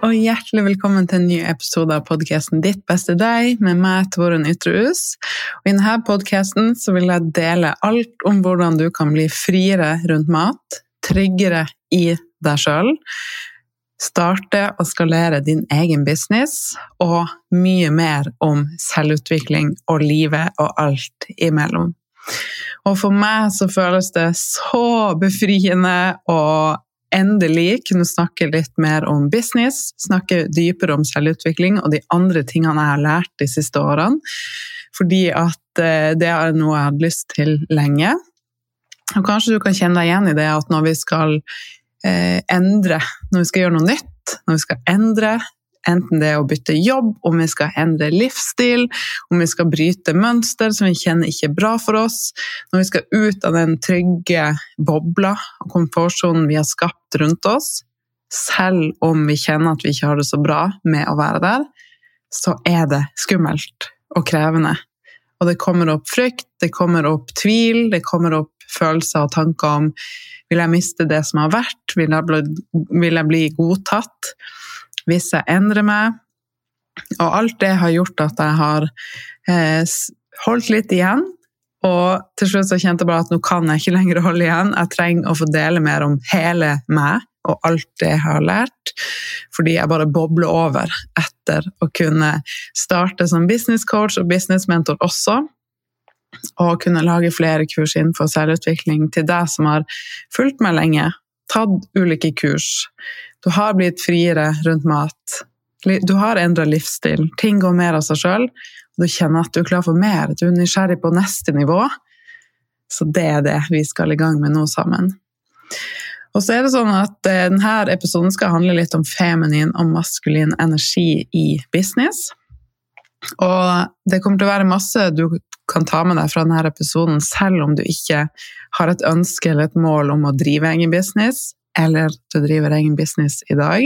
Og hjertelig velkommen til en ny episode av podkasten Ditt beste deg, med meg, Torunn Ytrehus. I denne podkasten vil jeg dele alt om hvordan du kan bli friere rundt mat, tryggere i deg sjøl, starte og skalere din egen business, og mye mer om selvutvikling og livet og alt imellom. Og for meg så føles det så befriende og endelig kunne snakke litt mer om business, snakke dypere om selvutvikling og de andre tingene jeg har lært de siste årene. Fordi at eh, det er noe jeg hadde lyst til lenge. Og kanskje du kan kjenne deg igjen i det at når vi skal eh, endre, når vi skal gjøre noe nytt, når vi skal endre Enten det er å bytte jobb, om vi skal endre livsstil, om vi skal bryte mønster som vi kjenner ikke er bra for oss. Når vi skal ut av den trygge bobla og komfortsonen vi har skapt rundt oss, selv om vi kjenner at vi ikke har det så bra med å være der, så er det skummelt og krevende. Og det kommer opp frykt, det kommer opp tvil, det kommer opp følelser og tanker om vil jeg miste det som har vært, vil jeg bli, vil jeg bli godtatt? Hvis jeg endrer meg. Og alt det har gjort at jeg har eh, holdt litt igjen. Og til slutt så kjente jeg bare at nå kan jeg ikke lenger holde igjen. Jeg trenger å få dele mer om hele meg og alt det jeg har lært. Fordi jeg bare bobler over etter å kunne starte som business coach og business mentor også. Og kunne lage flere kurs innenfor selvutvikling til deg som har fulgt meg lenge, tatt ulike kurs, du har blitt friere rundt mat. Du har endra livsstil. Ting går mer av seg sjøl. Du kjenner at du er klar for mer. Du er nysgjerrig på neste nivå. Så det er det vi skal i gang med nå sammen. Og så er det sånn at eh, denne episoden skal handle litt om feminin og maskulin energi i business. Og det kommer til å være masse du kan ta med deg fra denne episoden, selv om du ikke har et ønske eller et mål om å drive egen business eller du driver egen business i dag.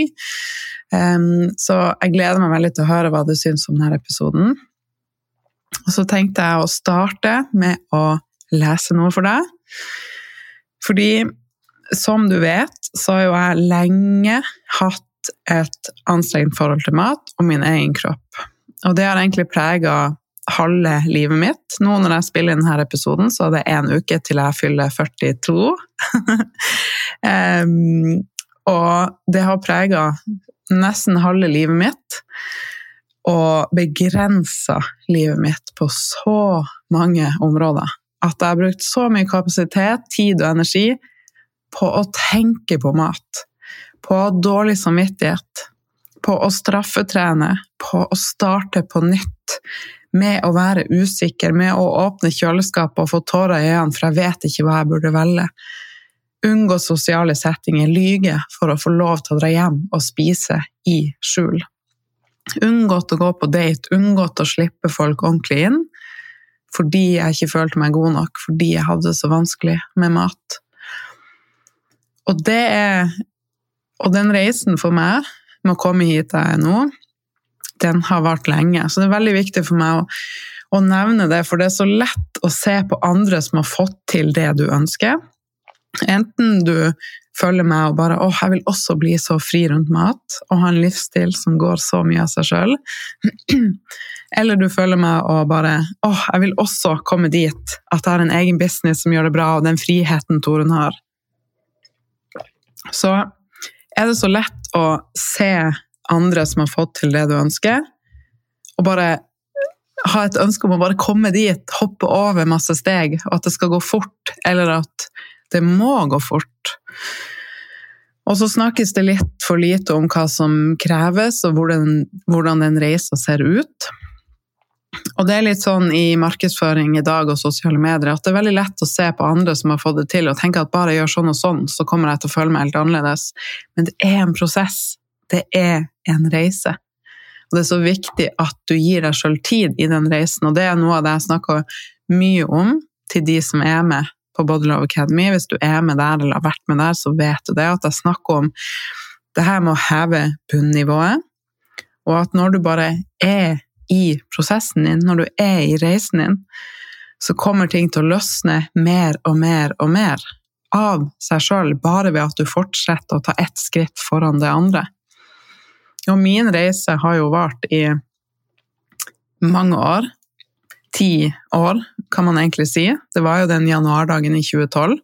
Så jeg gleder meg veldig til å høre hva du syns om denne episoden. Og så tenkte jeg å starte med å lese noe for deg. Fordi som du vet, så har jo jeg lenge hatt et anstrengt forhold til mat og min egen kropp. Og det har egentlig prega halve livet mitt. Nå når jeg spiller denne episoden, så er det én uke til jeg fyller 42. um, Og det har prega nesten halve livet mitt. Og begrensa livet mitt på så mange områder. At jeg har brukt så mye kapasitet, tid og energi på å tenke på mat. På dårlig samvittighet. På å straffetrene. På å starte på nytt. Med å være usikker, med å åpne kjøleskapet og få tårer i øynene, for jeg vet ikke hva jeg burde velge unngå sosiale settinger, lyge for å få lov til å dra hjem og spise i skjul. Unngått å gå på date, unngått å slippe folk ordentlig inn fordi jeg ikke følte meg god nok, fordi jeg hadde det så vanskelig med mat. Og det er Og den reisen for meg med å komme hit jeg er nå, den har vart lenge. Så det er veldig viktig for meg å, å nevne det, for det er så lett å se på andre som har fått til det du ønsker Enten du følger meg og bare 'Å, jeg vil også bli så fri rundt mat' og ha en livsstil som går så mye av seg sjøl. Eller du følger meg og bare 'Å, jeg vil også komme dit at jeg har en egen business som gjør det bra', og den friheten Torunn har. Så er det så lett å se andre som har fått til det du ønsker, og bare ha et ønske om å bare komme dit, hoppe over masse steg, og at det skal gå fort, eller at det må gå fort. Og så snakkes det litt for lite om hva som kreves, og hvordan, hvordan den reisa ser ut. Og det er litt sånn i markedsføring i dag og sosiale medier at det er veldig lett å se på andre som har fått det til, og tenke at bare jeg gjør sånn og sånn, så kommer jeg til å føle meg helt annerledes. Men det er en prosess. Det er en reise. Og det er så viktig at du gir deg sjøl tid i den reisen, og det er noe av det jeg snakker mye om til de som er med på Body Love Academy. Hvis du er med der eller har vært med der, så vet du det. At jeg snakker om det her med å heve bunnivået. Og at når du bare er i prosessen din, når du er i reisen din, så kommer ting til å løsne mer og mer og mer av seg sjøl, bare ved at du fortsetter å ta ett skritt foran det andre. Og min reise har jo vart i mange år ti år, kan man egentlig si. Det var jo den januardagen i 2012,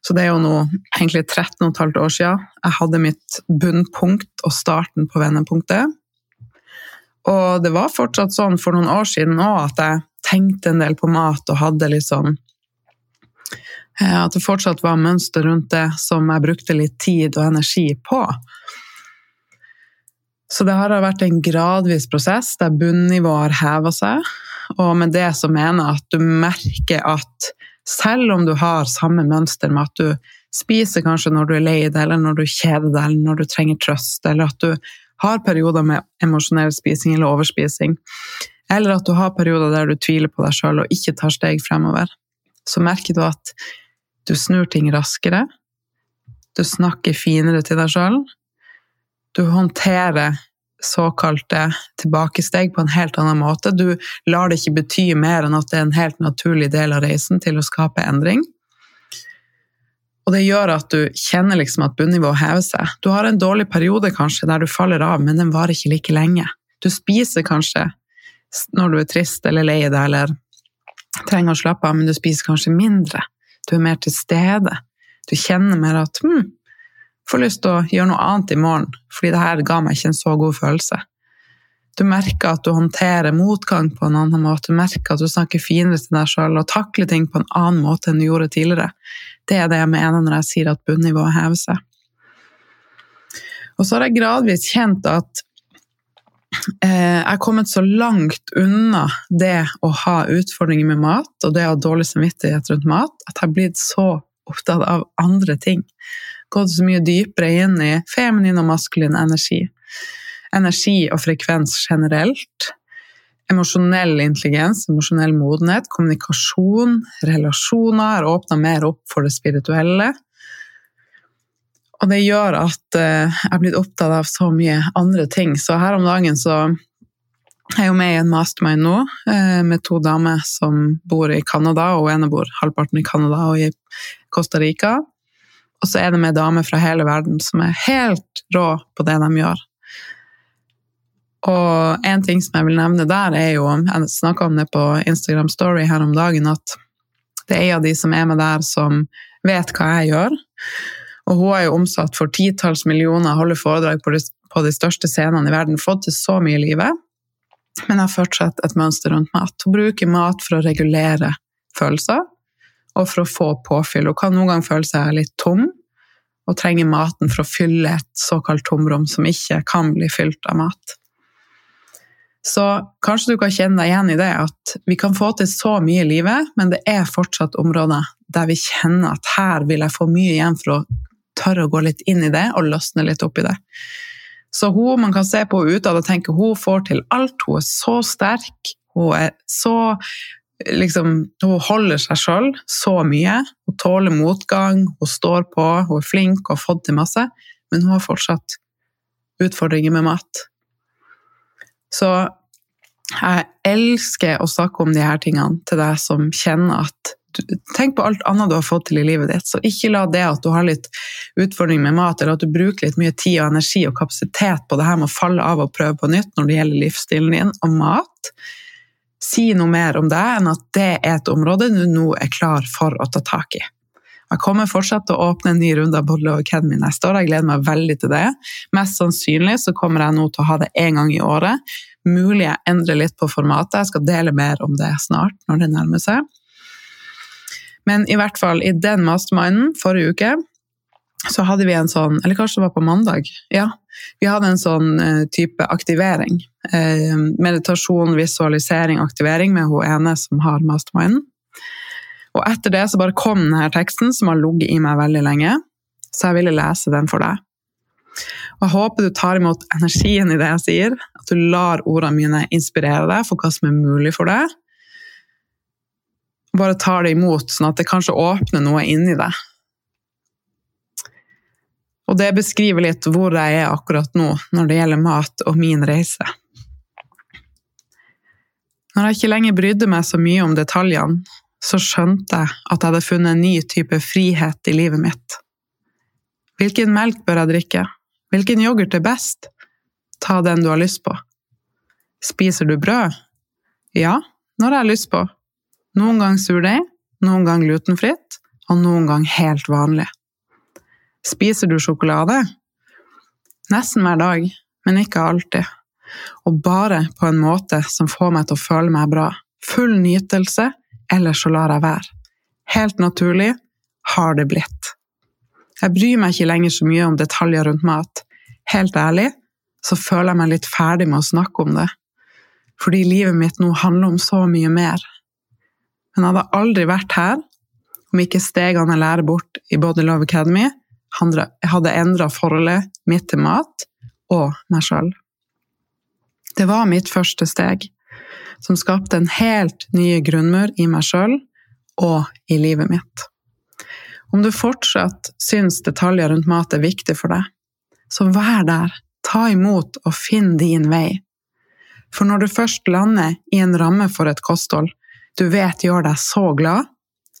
så det er jo nå egentlig 13 15 år siden jeg hadde mitt bunnpunkt og starten på vendepunktet. Og det var fortsatt sånn for noen år siden òg at jeg tenkte en del på mat og hadde litt sånn eh, At det fortsatt var mønster rundt det som jeg brukte litt tid og energi på. Så det har vært en gradvis prosess der bunnivået har heva seg, og med det så mener jeg at du merker at selv om du har samme mønster med at du spiser kanskje når du er lei deg, eller når du kjeder deg, eller når du trenger trøst, eller at du har perioder med emosjonell spising eller overspising, eller at du har perioder der du tviler på deg sjøl og ikke tar steg fremover, så merker du at du snur ting raskere, du snakker finere til deg sjøl, du håndterer såkalte tilbakesteg på en helt annen måte. Du lar det ikke bety mer enn at det er en helt naturlig del av reisen til å skape endring. Og det gjør at du kjenner liksom at bunnivået hever seg. Du har en dårlig periode kanskje der du faller av, men den varer ikke like lenge. Du spiser kanskje når du er trist eller lei deg eller trenger å slappe av, men du spiser kanskje mindre. Du er mer til stede. Du kjenner mer at hm, får lyst til å gjøre noe annet i morgen, fordi det her ga meg ikke en så god følelse. Du merker at du håndterer motgang på en annen måte, du merker at du snakker finere til deg sjøl og takler ting på en annen måte enn du gjorde tidligere. Det er det jeg mener når jeg sier at bunnivået hever seg. Og så har jeg gradvis kjent at eh, jeg er kommet så langt unna det å ha utfordringer med mat og det å ha dårlig samvittighet rundt mat, at jeg har blitt så opptatt av andre ting gått så mye dypere inn i feminin og maskulin energi. Energi og frekvens generelt. Emosjonell intelligens, emosjonell modenhet, kommunikasjon, relasjoner har åpna mer opp for det spirituelle. Og det gjør at eh, jeg er blitt opptatt av så mye andre ting. Så her om dagen så jeg er jo med i en mastermind nå eh, med to damer som bor i Canada, og ene bor halvparten i Canada og i Costa Rica. Og så er det med damer fra hele verden som er helt rå på det de gjør. Og en ting som jeg vil nevne der, er jo Jeg snakka om det på Instagram Story her om dagen, at det er en av de som er med der, som vet hva jeg gjør. Og hun er jo omsatt for titalls millioner, holder foredrag på de, på de største scenene i verden, fått til så mye i livet, men har fortsatt et mønster rundt mat. Hun bruker mat for å regulere følelser og for å få påfyll. Hun kan noen ganger føle seg litt tom og trenger maten for å fylle et såkalt tomrom som ikke kan bli fylt av mat. Så kanskje du kan kjenne deg igjen i det at vi kan få til så mye i livet, men det er fortsatt områder der vi kjenner at her vil jeg få mye igjen for å tørre å gå litt inn i det og løsne litt opp i det. Så hun, man kan se på henne utad og tenke hun får til alt. Hun er så sterk. Hun er så liksom, Hun holder seg sjøl så mye. Hun tåler motgang, hun står på, hun er flink og har fått til masse. Men hun har fortsatt utfordringer med mat. Så jeg elsker å snakke om de her tingene til deg som kjenner at Tenk på alt annet du har fått til i livet ditt. Så ikke la det at du har litt utfordring med mat, eller at du bruker litt mye tid og energi og kapasitet på det her med å falle av og prøve på nytt når det gjelder livsstilen din og mat. Si noe mer om det enn at det er et område du nå er klar for å ta tak i. Jeg kommer fortsatt til å åpne en ny runde av Bodle Academy neste år. Jeg gleder meg veldig til det. Mest sannsynlig så kommer jeg nå til å ha det én gang i året mulig jeg endrer litt på formatet. Jeg skal dele mer om det snart, når det nærmer seg. Men i hvert fall, i den masterminden forrige uke, så hadde vi en sånn Eller kanskje det var på mandag? Ja. Vi hadde en sånn uh, type aktivering. Uh, meditasjon, visualisering, aktivering med hun ene som har masterminden. Og etter det så bare kom denne teksten, som har ligget i meg veldig lenge. Så jeg ville lese den for deg. Og jeg håper du tar imot energien i det jeg sier, at du lar ordene mine inspirere deg for hva som er mulig for deg. Bare tar det imot, sånn at det kanskje åpner noe inni deg. Og det beskriver litt hvor jeg er akkurat nå når det gjelder mat og min reise. Når jeg ikke lenger brydde meg så mye om detaljene, så skjønte jeg at jeg hadde funnet en ny type frihet i livet mitt. Hvilken melk bør jeg drikke? Hvilken yoghurt er best? Ta den du har lyst på. Spiser du brød? Ja, når jeg har lyst på. Noen gang surdeig, noen gang glutenfritt, og noen gang helt vanlig. Spiser du sjokolade? Nesten hver dag, men ikke alltid. Og bare på en måte som får meg til å føle meg bra. Full nytelse, eller så lar jeg være. Helt naturlig har det blitt. Jeg bryr meg ikke lenger så mye om detaljer rundt mat. Helt ærlig så føler jeg meg litt ferdig med å snakke om det. Fordi livet mitt nå handler om så mye mer. Men jeg hadde aldri vært her om ikke stegene jeg lærer bort i Body Love Academy, hadde endra forholdet mitt til mat og meg sjøl. Det var mitt første steg, som skapte en helt ny grunnmur i meg sjøl og i livet mitt. Om du fortsatt syns detaljer rundt mat er viktig for deg, så vær der, ta imot og finn din vei. For når du først lander i en ramme for et kosthold du vet gjør deg så glad,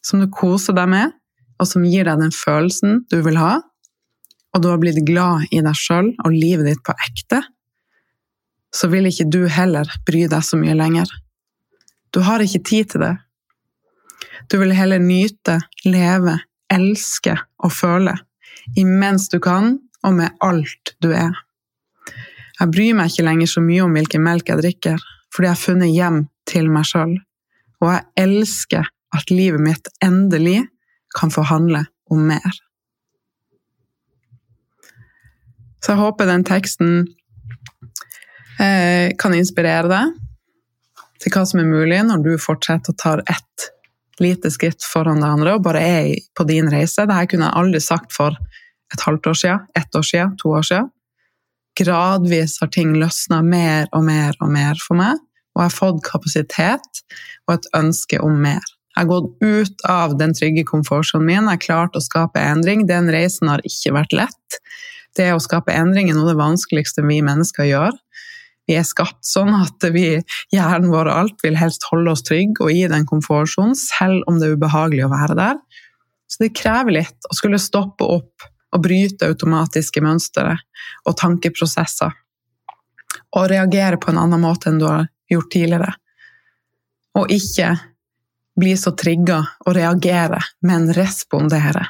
som du koser deg med, og som gir deg den følelsen du vil ha, og du har blitt glad i deg sjøl og livet ditt på ekte, så vil ikke du heller bry deg så mye lenger. Du har ikke tid til det. Du vil heller nyte, leve, elske og føle, imens du kan, og med alt du er. Jeg bryr meg ikke lenger så mye om hvilken melk jeg drikker, fordi jeg har funnet hjem til meg sjøl, og jeg elsker at livet mitt endelig kan forhandle om mer. Så jeg håper den teksten eh, kan inspirere deg til hva som er mulig når du fortsetter å ta ett lite skritt foran det andre og bare er på din reise. Dette kunne jeg aldri sagt for et halvt år siden, ett år siden, to år siden. Gradvis har ting løsna mer og mer og mer for meg, og jeg har fått kapasitet og et ønske om mer. Jeg har gått ut av den trygge komfortsonen min, jeg har klart å skape endring. Den reisen har ikke vært lett. Det å skape endring er noe av det vanskeligste vi mennesker gjør. Vi er skapt sånn at vi, hjernen vår og alt vil helst holde oss trygge og i den komfortsonen, selv om det er ubehagelig å være der. Så det krever litt å skulle stoppe opp og bryte automatiske mønstre og tankeprosesser. Og reagere på en annen måte enn du har gjort tidligere. Og ikke bli så trigga og reagere, men respondere.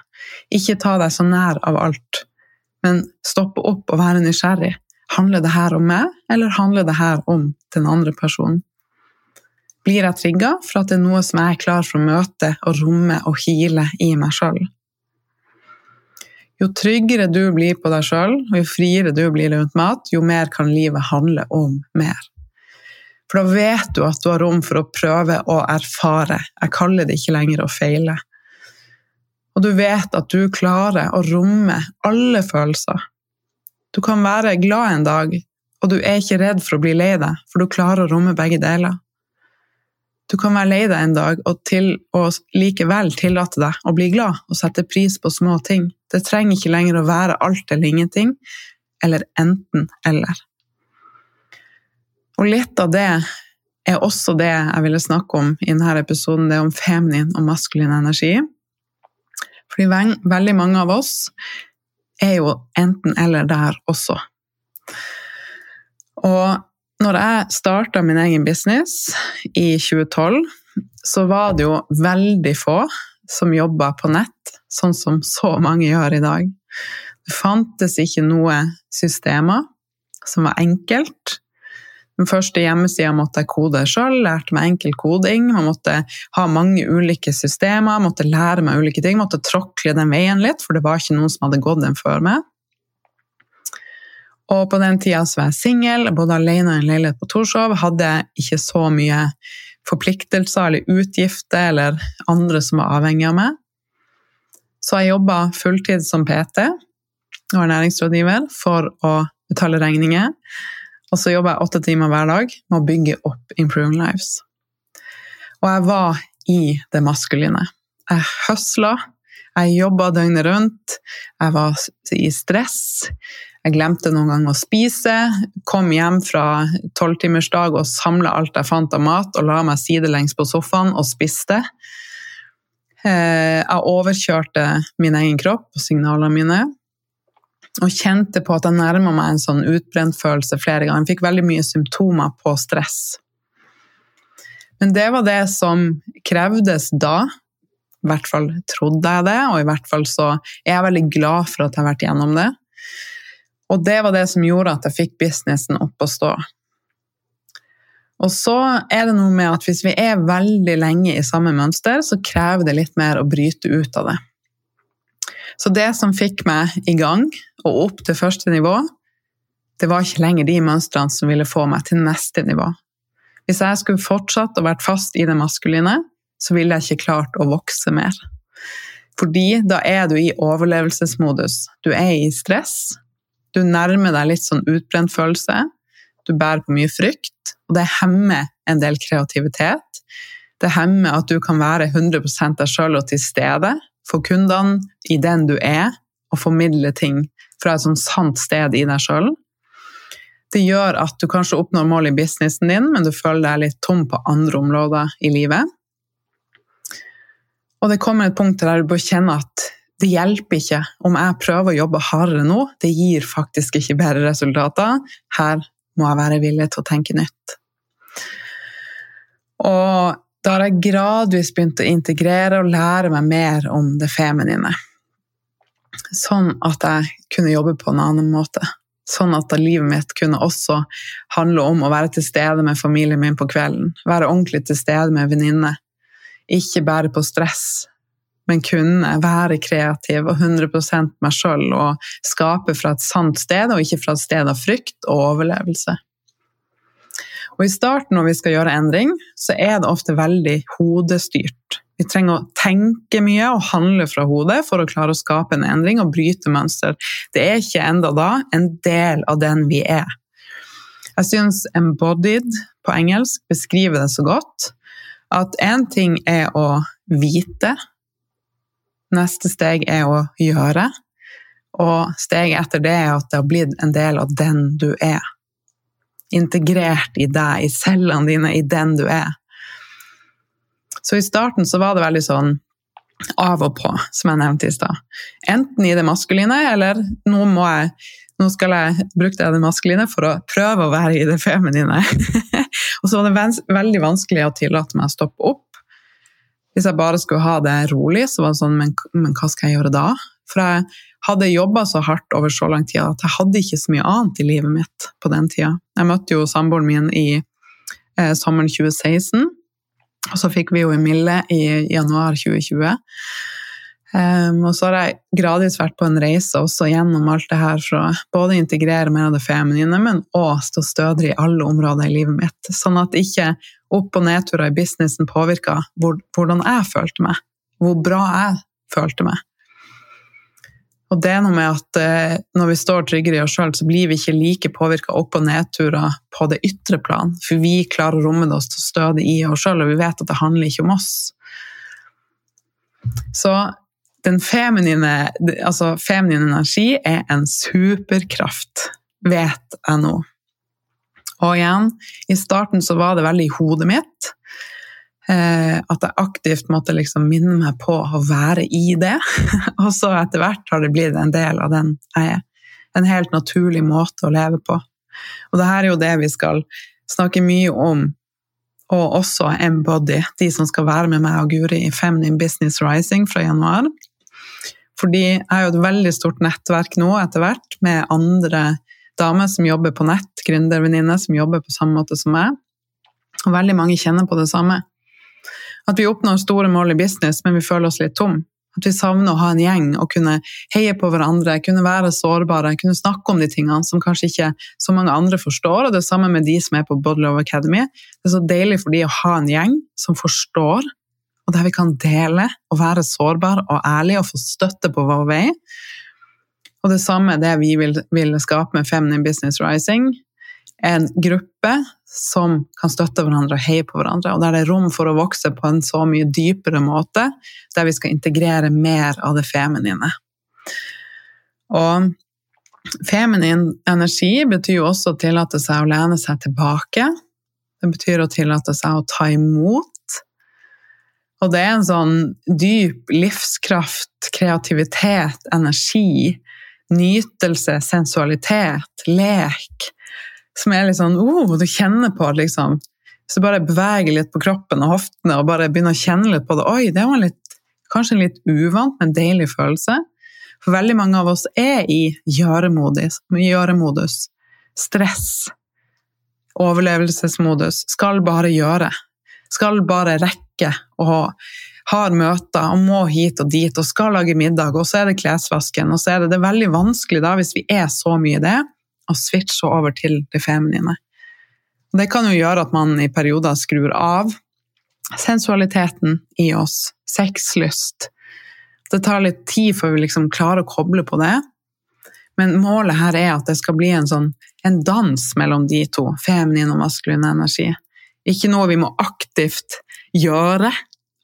Ikke ta deg så nær av alt, men stoppe opp og være nysgjerrig. Handler det her om meg, eller handler det her om den andre personen? Blir jeg trigga for at det er noe som jeg er klar for å møte og romme og hile i meg sjøl? Jo tryggere du blir på deg sjøl, og jo friere du blir rundt mat, jo mer kan livet handle om mer. For da vet du at du har rom for å prøve å erfare. Jeg kaller det ikke lenger å feile. Og du vet at du klarer å romme alle følelser. Du kan være glad en dag, og du er ikke redd for å bli lei deg, for du klarer å romme begge deler. Du kan være lei deg en dag og, til, og likevel tillate deg å bli glad og sette pris på små ting. Det trenger ikke lenger å være alt eller ingenting, eller enten-eller. Og litt av det er også det jeg ville snakke om i denne episoden, det er om feminin og maskulin energi. Fordi veldig mange av oss er jo enten-eller der også. Og når jeg starta min egen business i 2012, så var det jo veldig få som jobba på nett, sånn som så mange gjør i dag. Det fantes ikke noe systemer som var enkelt. Den første hjemmesida måtte jeg kode sjøl, lærte meg enkel koding. Man måtte ha mange ulike systemer, måtte lære meg ulike ting, måtte tråkle den veien litt, for det var ikke noen som hadde gått den før meg. Og på den tida så var jeg singel, bodde alene i en leilighet på Torshov, hadde ikke så mye forpliktelser eller utgifter eller andre som var avhengig av meg. Så jeg jobba fulltid som PT og var næringsrådgiver for å betale regninger. Og så jobba jeg åtte timer hver dag med å bygge opp Improving Lives. Og jeg var i det maskuline. Jeg høsla, jeg jobba døgnet rundt, jeg var i stress. Jeg glemte noen ganger å spise. Kom hjem fra tolvtimersdag og samla alt jeg fant av mat, og la meg sidelengs på sofaen og spiste. Eh, jeg overkjørte min egen kropp og signalene mine. Og kjente på at jeg nærma meg en sånn utbrentfølelse flere ganger. Jeg fikk veldig mye symptomer på stress. Men det var det som krevdes da. I hvert fall trodde jeg det, og i hvert fall så er jeg veldig glad for at jeg har vært gjennom det. Og det var det som gjorde at jeg fikk businessen opp å stå. Og så er det noe med at hvis vi er veldig lenge i samme mønster, så krever det litt mer å bryte ut av det. Så det som fikk meg i gang og opp til første nivå, det var ikke lenger de mønstrene som ville få meg til neste nivå. Hvis jeg skulle fortsatt og vært fast i det maskuline, så ville jeg ikke klart å vokse mer. Fordi da er du i overlevelsesmodus. Du er i stress, du nærmer deg litt sånn utbrent følelse. Du bærer på mye frykt, og det hemmer en del kreativitet. Det hemmer at du kan være 100% deg sjøl og til stede for kundene i den du er, og formidle ting fra et sånt sant sted i deg sjøl. Det gjør at du kanskje oppnår mål i businessen din, men du føler deg litt tom på andre områder i livet. Og det kommer et punkt der du bør kjenne at det hjelper ikke om jeg prøver å jobbe hardere nå, det gir faktisk ikke bedre resultater. Her må jeg være villig til å tenke nytt. Og da har jeg gradvis begynt å integrere og lære meg mer om det feminine. Sånn at jeg kunne jobbe på en annen måte. Sånn at livet mitt kunne også handle om å være til stede med familien min på kvelden. Være ordentlig til stede med venninner. Ikke bære på stress, men kunne være kreativ og 100 meg sjøl og skape fra et sant sted, og ikke fra et sted av frykt og overlevelse. Og I starten når vi skal gjøre endring, så er det ofte veldig hodestyrt. Vi trenger å tenke mye og handle fra hodet for å klare å skape en endring og bryte mønster. Det er ikke enda da en del av den vi er. Jeg syns 'embodied' på engelsk beskriver det så godt. At én ting er å vite Neste steg er å gjøre. Og steget etter det er at det har blitt en del av den du er. Integrert i deg, i cellene dine, i den du er. Så i starten så var det veldig sånn av og på, som jeg nevnte i stad. Enten i det maskuline, eller nå må jeg nå skal jeg bruke det maskuline for å prøve å være i det feminine. og så var det veldig vanskelig å tillate meg å stoppe opp Hvis jeg bare skulle ha det rolig, så var det sånn, men, men hva skal jeg gjøre da? For jeg hadde jobba så hardt over så lang tid at jeg hadde ikke så mye annet i livet mitt på den tida. Jeg møtte jo samboeren min i eh, sommeren 2016, og så fikk vi jo Emille i januar 2020. Um, og så har jeg gradvis vært på en reise også gjennom alt det her for å både integrere mer av det feminine, men òg stå stødigere i alle områder i livet mitt. Sånn at ikke opp- og nedturer i businessen påvirka hvor, hvordan jeg følte meg. Hvor bra jeg følte meg. Og det er noe med at eh, når vi står tryggere i oss sjøl, så blir vi ikke like påvirka opp- og nedturer på det ytre plan, for vi klarer å romme oss til stødig i oss sjøl, og vi vet at det handler ikke om oss. Så den feminine, altså feminine energi er en superkraft, vet jeg nå. Og igjen, i starten så var det veldig i hodet mitt. Eh, at jeg aktivt måtte liksom minne meg på å være i det. og så etter hvert har det blitt en del av den jeg er. En helt naturlig måte å leve på. Og det her er jo det vi skal snakke mye om, og også embody, de som skal være med meg og Guri i Feminine Business Rising fra januar. Fordi jeg har jo et veldig stort nettverk nå etter hvert med andre damer som jobber på nett, gründervenninner som jobber på samme måte som meg. Og veldig mange kjenner på det samme. At vi oppnår store mål i business, men vi føler oss litt tom. At vi savner å ha en gjeng og kunne heie på hverandre, kunne være sårbare, kunne snakke om de tingene som kanskje ikke så mange andre forstår. Og det samme med de som er på Body Love Academy. Det er så deilig for de å ha en gjeng som forstår, og der vi kan dele og være sårbare og ærlige og få støtte på vår vei. Og det samme er det vi vil, vil skape med Feminine Business Rising. En gruppe som kan støtte hverandre og heie på hverandre, og der det er rom for å vokse på en så mye dypere måte, der vi skal integrere mer av det feminine. Og feminin energi betyr jo også å tillate seg å lene seg tilbake. Det betyr å tillate seg å ta imot. Og det er en sånn dyp livskraft, kreativitet, energi, nytelse, sensualitet, lek, som er litt sånn oh, Du kjenner på det, liksom. Så bare beveger litt på kroppen og hoftene og bare begynner å kjenne litt på det. Oi, det var litt, kanskje en litt uvant, men deilig følelse. For veldig mange av oss er i gjøremodus. Stress. Overlevelsesmodus. Skal bare gjøre. Skal bare rekke. Og har møter og må hit og dit og skal lage middag, og så er det klesvasken. Og så er det, det er veldig vanskelig da, hvis vi er så mye i det, å switche over til det feminine. Det kan jo gjøre at man i perioder skrur av sensualiteten i oss, sexlyst. Det tar litt tid før vi liksom klarer å koble på det. Men målet her er at det skal bli en, sånn, en dans mellom de to, feminin og maskulin energi. Ikke noe vi må aktivt gjøre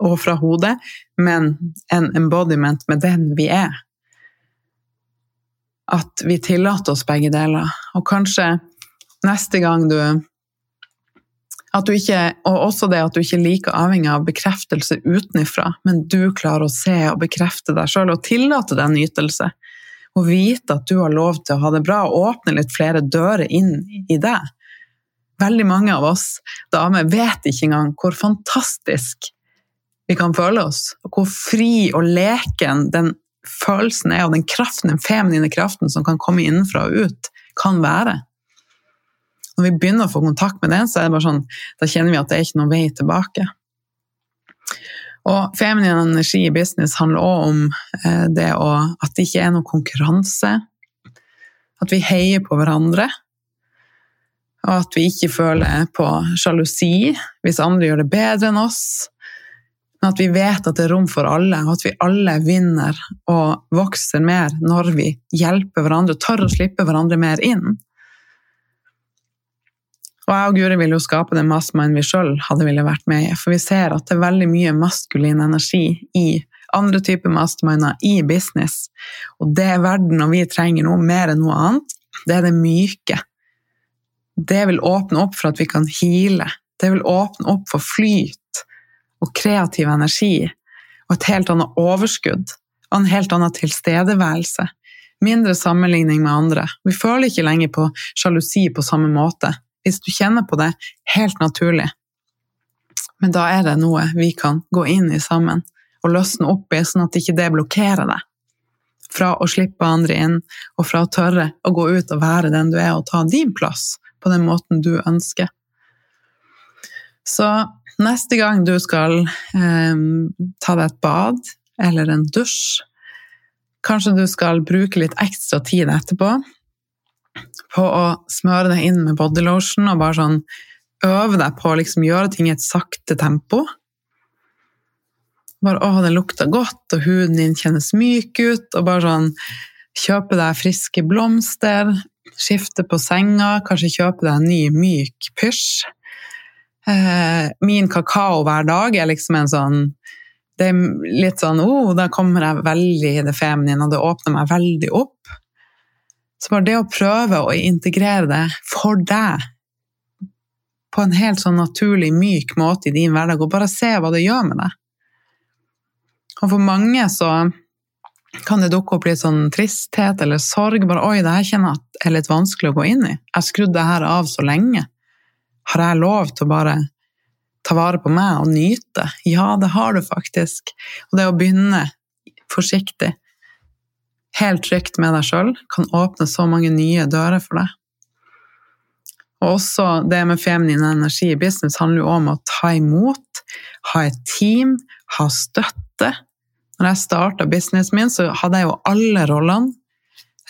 og fra hodet, men en embodiment med den vi er at vi tillater oss begge deler. Og kanskje neste gang du at du ikke, Og også det at du ikke liker avhengig av bekreftelse utenfra, men du klarer å se og bekrefte deg sjøl og tillate deg nytelse. Og vite at du har lov til å ha det bra og åpne litt flere dører inn i deg. Veldig mange av oss damer vet ikke engang hvor fantastisk vi kan føle oss, og hvor fri og leken den følelsen er, og den kraften, den feminine kraften som kan komme innenfra og ut, kan være. Når vi begynner å få kontakt med den, så er det bare sånn, da kjenner vi at det er ikke noen vei tilbake. Og feminin energi i business handler òg om eh, det å, at det ikke er noen konkurranse. At vi heier på hverandre. Og at vi ikke føler på sjalusi hvis andre gjør det bedre enn oss. Men at vi vet at det er rom for alle, og at vi alle vinner og vokser mer når vi hjelper hverandre og tør å slippe hverandre mer inn. Og jeg og Guri ville jo skape den mastermind vi sjøl hadde ville vært med i, for vi ser at det er veldig mye maskulin energi i andre typer masterminder i business. Og det er verden og vi trenger noe mer enn noe annet, det er det myke. Det vil åpne opp for at vi kan heale. Det vil åpne opp for flyt og kreativ energi og et helt annet overskudd og en helt annen tilstedeværelse. Mindre sammenligning med andre. Vi føler ikke lenger på sjalusi på samme måte. Hvis du kjenner på det helt naturlig. Men da er det noe vi kan gå inn i sammen og løsne opp i, sånn at ikke det blokkerer deg. Fra å slippe andre inn, og fra å tørre å gå ut og være den du er, og ta din plass på den måten du ønsker. Så neste gang du skal eh, ta deg et bad eller en dusj, kanskje du skal bruke litt ekstra tid etterpå på å smøre deg inn med bodylotion og bare sånn øve deg på å liksom gjøre ting i et sakte tempo. Bare 'Å, det lukter godt', og huden din kjennes myk ut, og bare sånn Kjøpe deg friske blomster, skifte på senga, kanskje kjøpe deg en ny, myk pysj. Eh, min kakao hver dag er liksom en sånn Det er litt sånn oh, da kommer jeg veldig i det feminine, og det åpner meg veldig opp. Så bare det å prøve å integrere det for deg på en helt sånn naturlig, myk måte i din hverdag, og bare se hva det gjør med deg. Og for mange så kan det dukke opp litt sånn tristhet eller sorg. Bare 'oi, det her kjenner jeg er litt vanskelig å gå inn i'. Jeg skrudde det her av så lenge. Har jeg lov til å bare ta vare på meg og nyte? Ja, det har du faktisk. Og det å begynne forsiktig, helt trygt med deg sjøl, kan åpne så mange nye dører for deg. Og også det med feminin energi i business handler jo om å ta imot, ha et team, ha støtte. Når jeg starta businessen min, så hadde jeg jo alle rollene.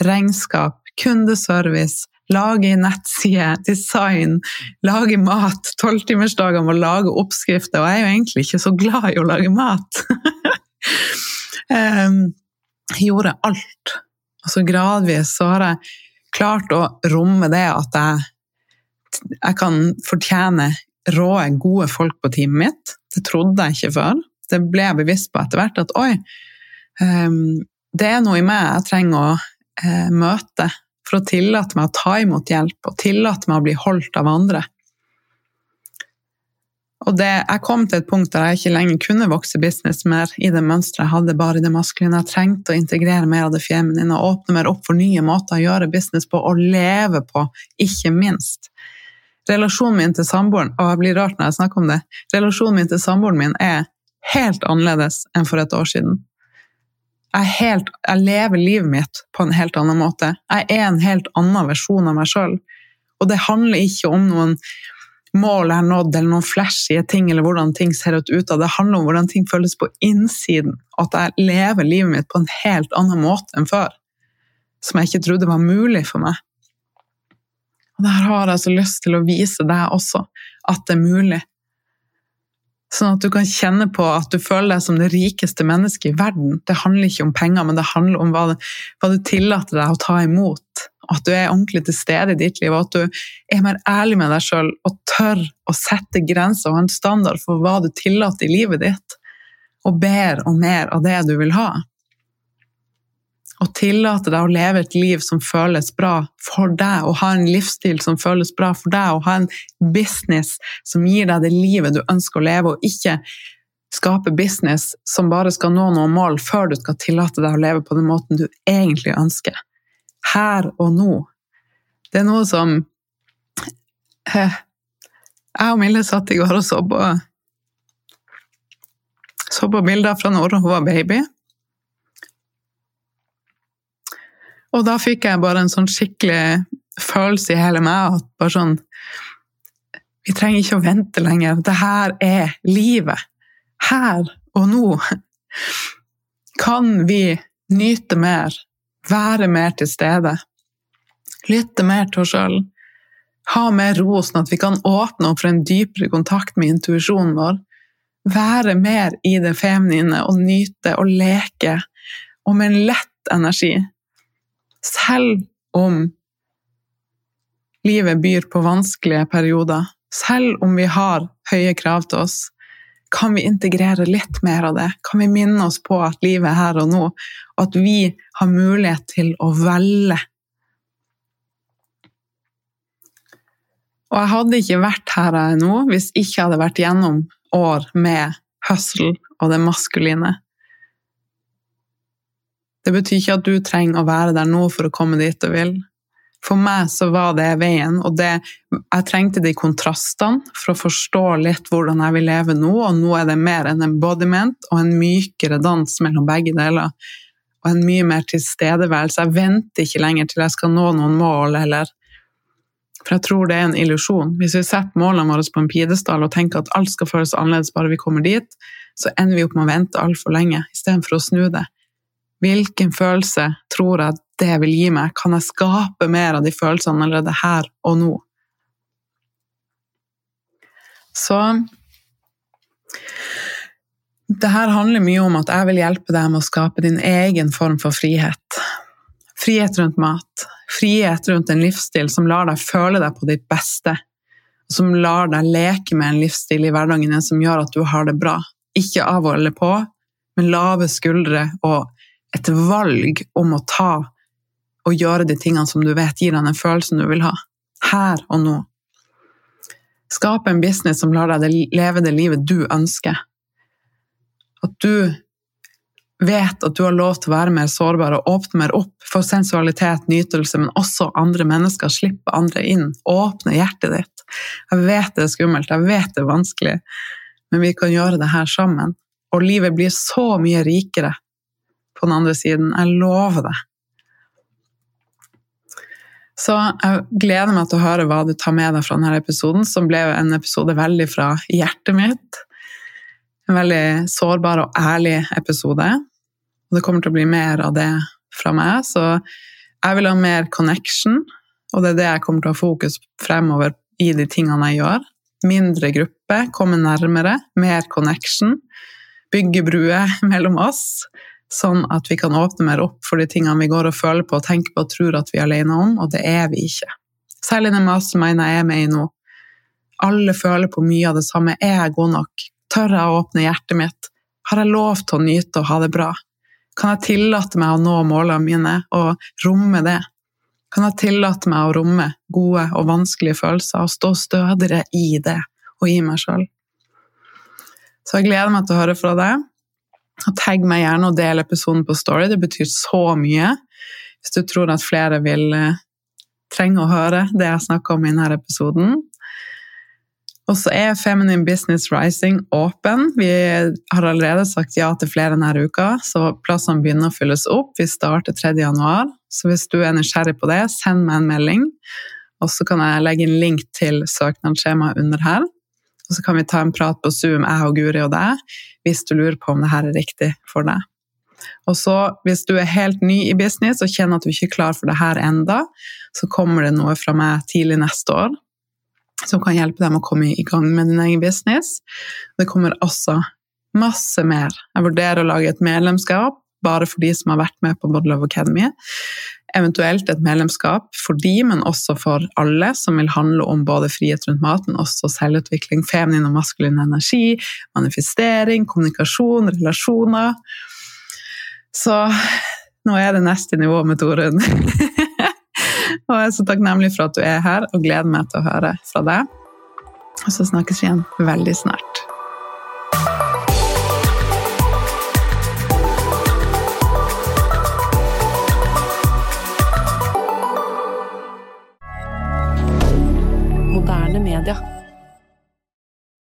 Regnskap, kundeservice, lage nettside, design, lage mat. Tolvtimersdager med å lage oppskrifter, og jeg er jo egentlig ikke så glad i å lage mat. jeg gjorde alt. Og så gradvis så har jeg klart å romme det at jeg jeg kan fortjene rå, gode folk på teamet mitt. Det trodde jeg ikke før. Det ble jeg bevisst på etter hvert, at oi, um, det er noe i meg jeg trenger å uh, møte for å tillate meg å ta imot hjelp og tillate meg å bli holdt av andre. Og det, jeg kom til et punkt der jeg ikke lenger kunne vokse business mer i det mønsteret jeg hadde, bare i det maskuline. Jeg trengte å integrere mer av det feminine og åpne mer opp for nye måter å gjøre business på og leve på, ikke minst. Relasjonen min til samboeren og det blir rart når jeg snakker om det, relasjonen min til samboeren min er helt annerledes enn for et år siden. Jeg, helt, jeg, lever livet mitt på en helt annen måte. Jeg er en helt annen versjon av meg sjøl. Og det handler ikke om noen mål jeg har nådd, eller noen flashy ting, eller hvordan ting ser ut av. Det handler om hvordan ting føles på innsiden. At jeg lever livet mitt på en helt annen måte enn før. Som jeg ikke trodde var mulig for meg. Og der har jeg så lyst til å vise deg også at det er mulig. Sånn at du kan kjenne på at du føler deg som det rikeste mennesket i verden. Det handler ikke om penger, men det handler om hva, hva du tillater deg å ta imot. At du er ordentlig til stede i ditt liv, og at du er mer ærlig med deg sjøl og tør å sette grenser og en standard for hva du tillater i livet ditt. Og ber om mer av det du vil ha og tillate deg å leve et liv som føles bra for deg, og ha en livsstil som føles bra for deg, og ha en business som gir deg det livet du ønsker å leve, og ikke skape business som bare skal nå noen mål før du skal tillate deg å leve på den måten du egentlig ønsker. Her og nå. Det er noe som eh, Jeg og Mille satt i går og så på, så på bilder fra når hun var baby. Og da fikk jeg bare en sånn skikkelig følelse i hele meg at bare sånn Vi trenger ikke å vente lenger. Det her er livet. Her og nå. Kan vi nyte mer, være mer til stede, lytte mer til oss sjøl, ha mer ro sånn at vi kan åpne opp for en dypere kontakt med intuisjonen vår, være mer i det feminine og nyte og leke, og med en lett energi selv om livet byr på vanskelige perioder, selv om vi har høye krav til oss, kan vi integrere litt mer av det? Kan vi minne oss på at livet er her og nå, og at vi har mulighet til å velge? Og jeg hadde ikke vært her jeg er nå hvis ikke jeg hadde vært gjennom år med hustle og det maskuline. Det betyr ikke at du trenger å være der nå for å komme dit du vil. For meg så var det veien, og det, jeg trengte de kontrastene for å forstå litt hvordan jeg vil leve nå, og nå er det mer en embodiment og en mykere dans mellom begge deler. Og en mye mer tilstedeværelse. Jeg venter ikke lenger til jeg skal nå noen mål, eller For jeg tror det er en illusjon. Hvis vi setter målene våre på en pidestall og tenker at alt skal føles annerledes bare vi kommer dit, så ender vi opp med å vente altfor lenge istedenfor å snu det. Hvilken følelse tror jeg det vil gi meg? Kan jeg skape mer av de følelsene allerede her og nå? Så det her handler mye om at jeg vil hjelpe deg med å skape din egen form for frihet. Frihet rundt mat. Frihet rundt en livsstil som lar deg føle deg på ditt beste. Som lar deg leke med en livsstil i hverdagen din som gjør at du har det bra. Ikke av eller på, men lave skuldre og et valg om å ta og gjøre de tingene som du vet gir deg den følelsen du vil ha. Her og nå. Skape en business som lar deg leve det livet du ønsker. At du vet at du har lov til å være mer sårbar og åpne mer opp for sensualitet, nytelse, men også andre mennesker. Slippe andre inn. Åpne hjertet ditt. Jeg vet det er skummelt, jeg vet det er vanskelig, men vi kan gjøre det her sammen. Og livet blir så mye rikere på den andre siden. Jeg lover det. Så jeg gleder meg til å høre hva du tar med deg fra denne episoden, som ble en episode veldig fra hjertet mitt. En veldig sårbar og ærlig episode. Og det kommer til å bli mer av det fra meg, så jeg vil ha mer connection, og det er det jeg kommer til å ha fokus fremover i de tingene jeg gjør. Mindre gruppe, komme nærmere, mer connection. Bygge bruer mellom oss sånn at vi kan åpne mer opp for de tingene vi går og føler på og tenker på og tror at vi er alene om, og det er vi ikke. Særlig den masterminden jeg er med i nå. Alle føler på mye av det samme. Er jeg god nok? Tør jeg å åpne hjertet mitt? Har jeg lov til å nyte og ha det bra? Kan jeg tillate meg å nå målene mine og romme det? Kan jeg tillate meg å romme gode og vanskelige følelser og stå stødigere i det og i meg sjøl? Så jeg gleder meg til å høre fra deg. Tagg meg gjerne og del episoden på Story, det betyr så mye. Hvis du tror at flere vil eh, trenge å høre det jeg snakker om i denne episoden. Og så er Feminine Business Rising åpen. Vi har allerede sagt ja til flere denne uka, så plassene begynner å fylles opp. Vi starter 3. januar, så hvis du er nysgjerrig på det, send meg en melding. Og så kan jeg legge en link til søknadsskjemaet under her. Og så kan vi ta en prat på Zoom, jeg og Guri og deg, hvis du lurer på om det her er riktig for deg. Og så, hvis du er helt ny i business og kjenner at du ikke er klar for det her enda, så kommer det noe fra meg tidlig neste år som kan hjelpe deg med å komme i gang med din egen business. Det kommer også masse mer. Jeg vurderer å lage et medlemskap bare for de som har vært med på Body Love Academy eventuelt et medlemskap for de, men også for alle, som vil handle om både frihet rundt maten, også selvutvikling, feminin og maskulin energi, manifestering, kommunikasjon, relasjoner. Så nå er det neste nivå med Torunn. og jeg er så takknemlig for at du er her, og gleder meg til å høre fra deg. Og så snakkes vi igjen veldig snart.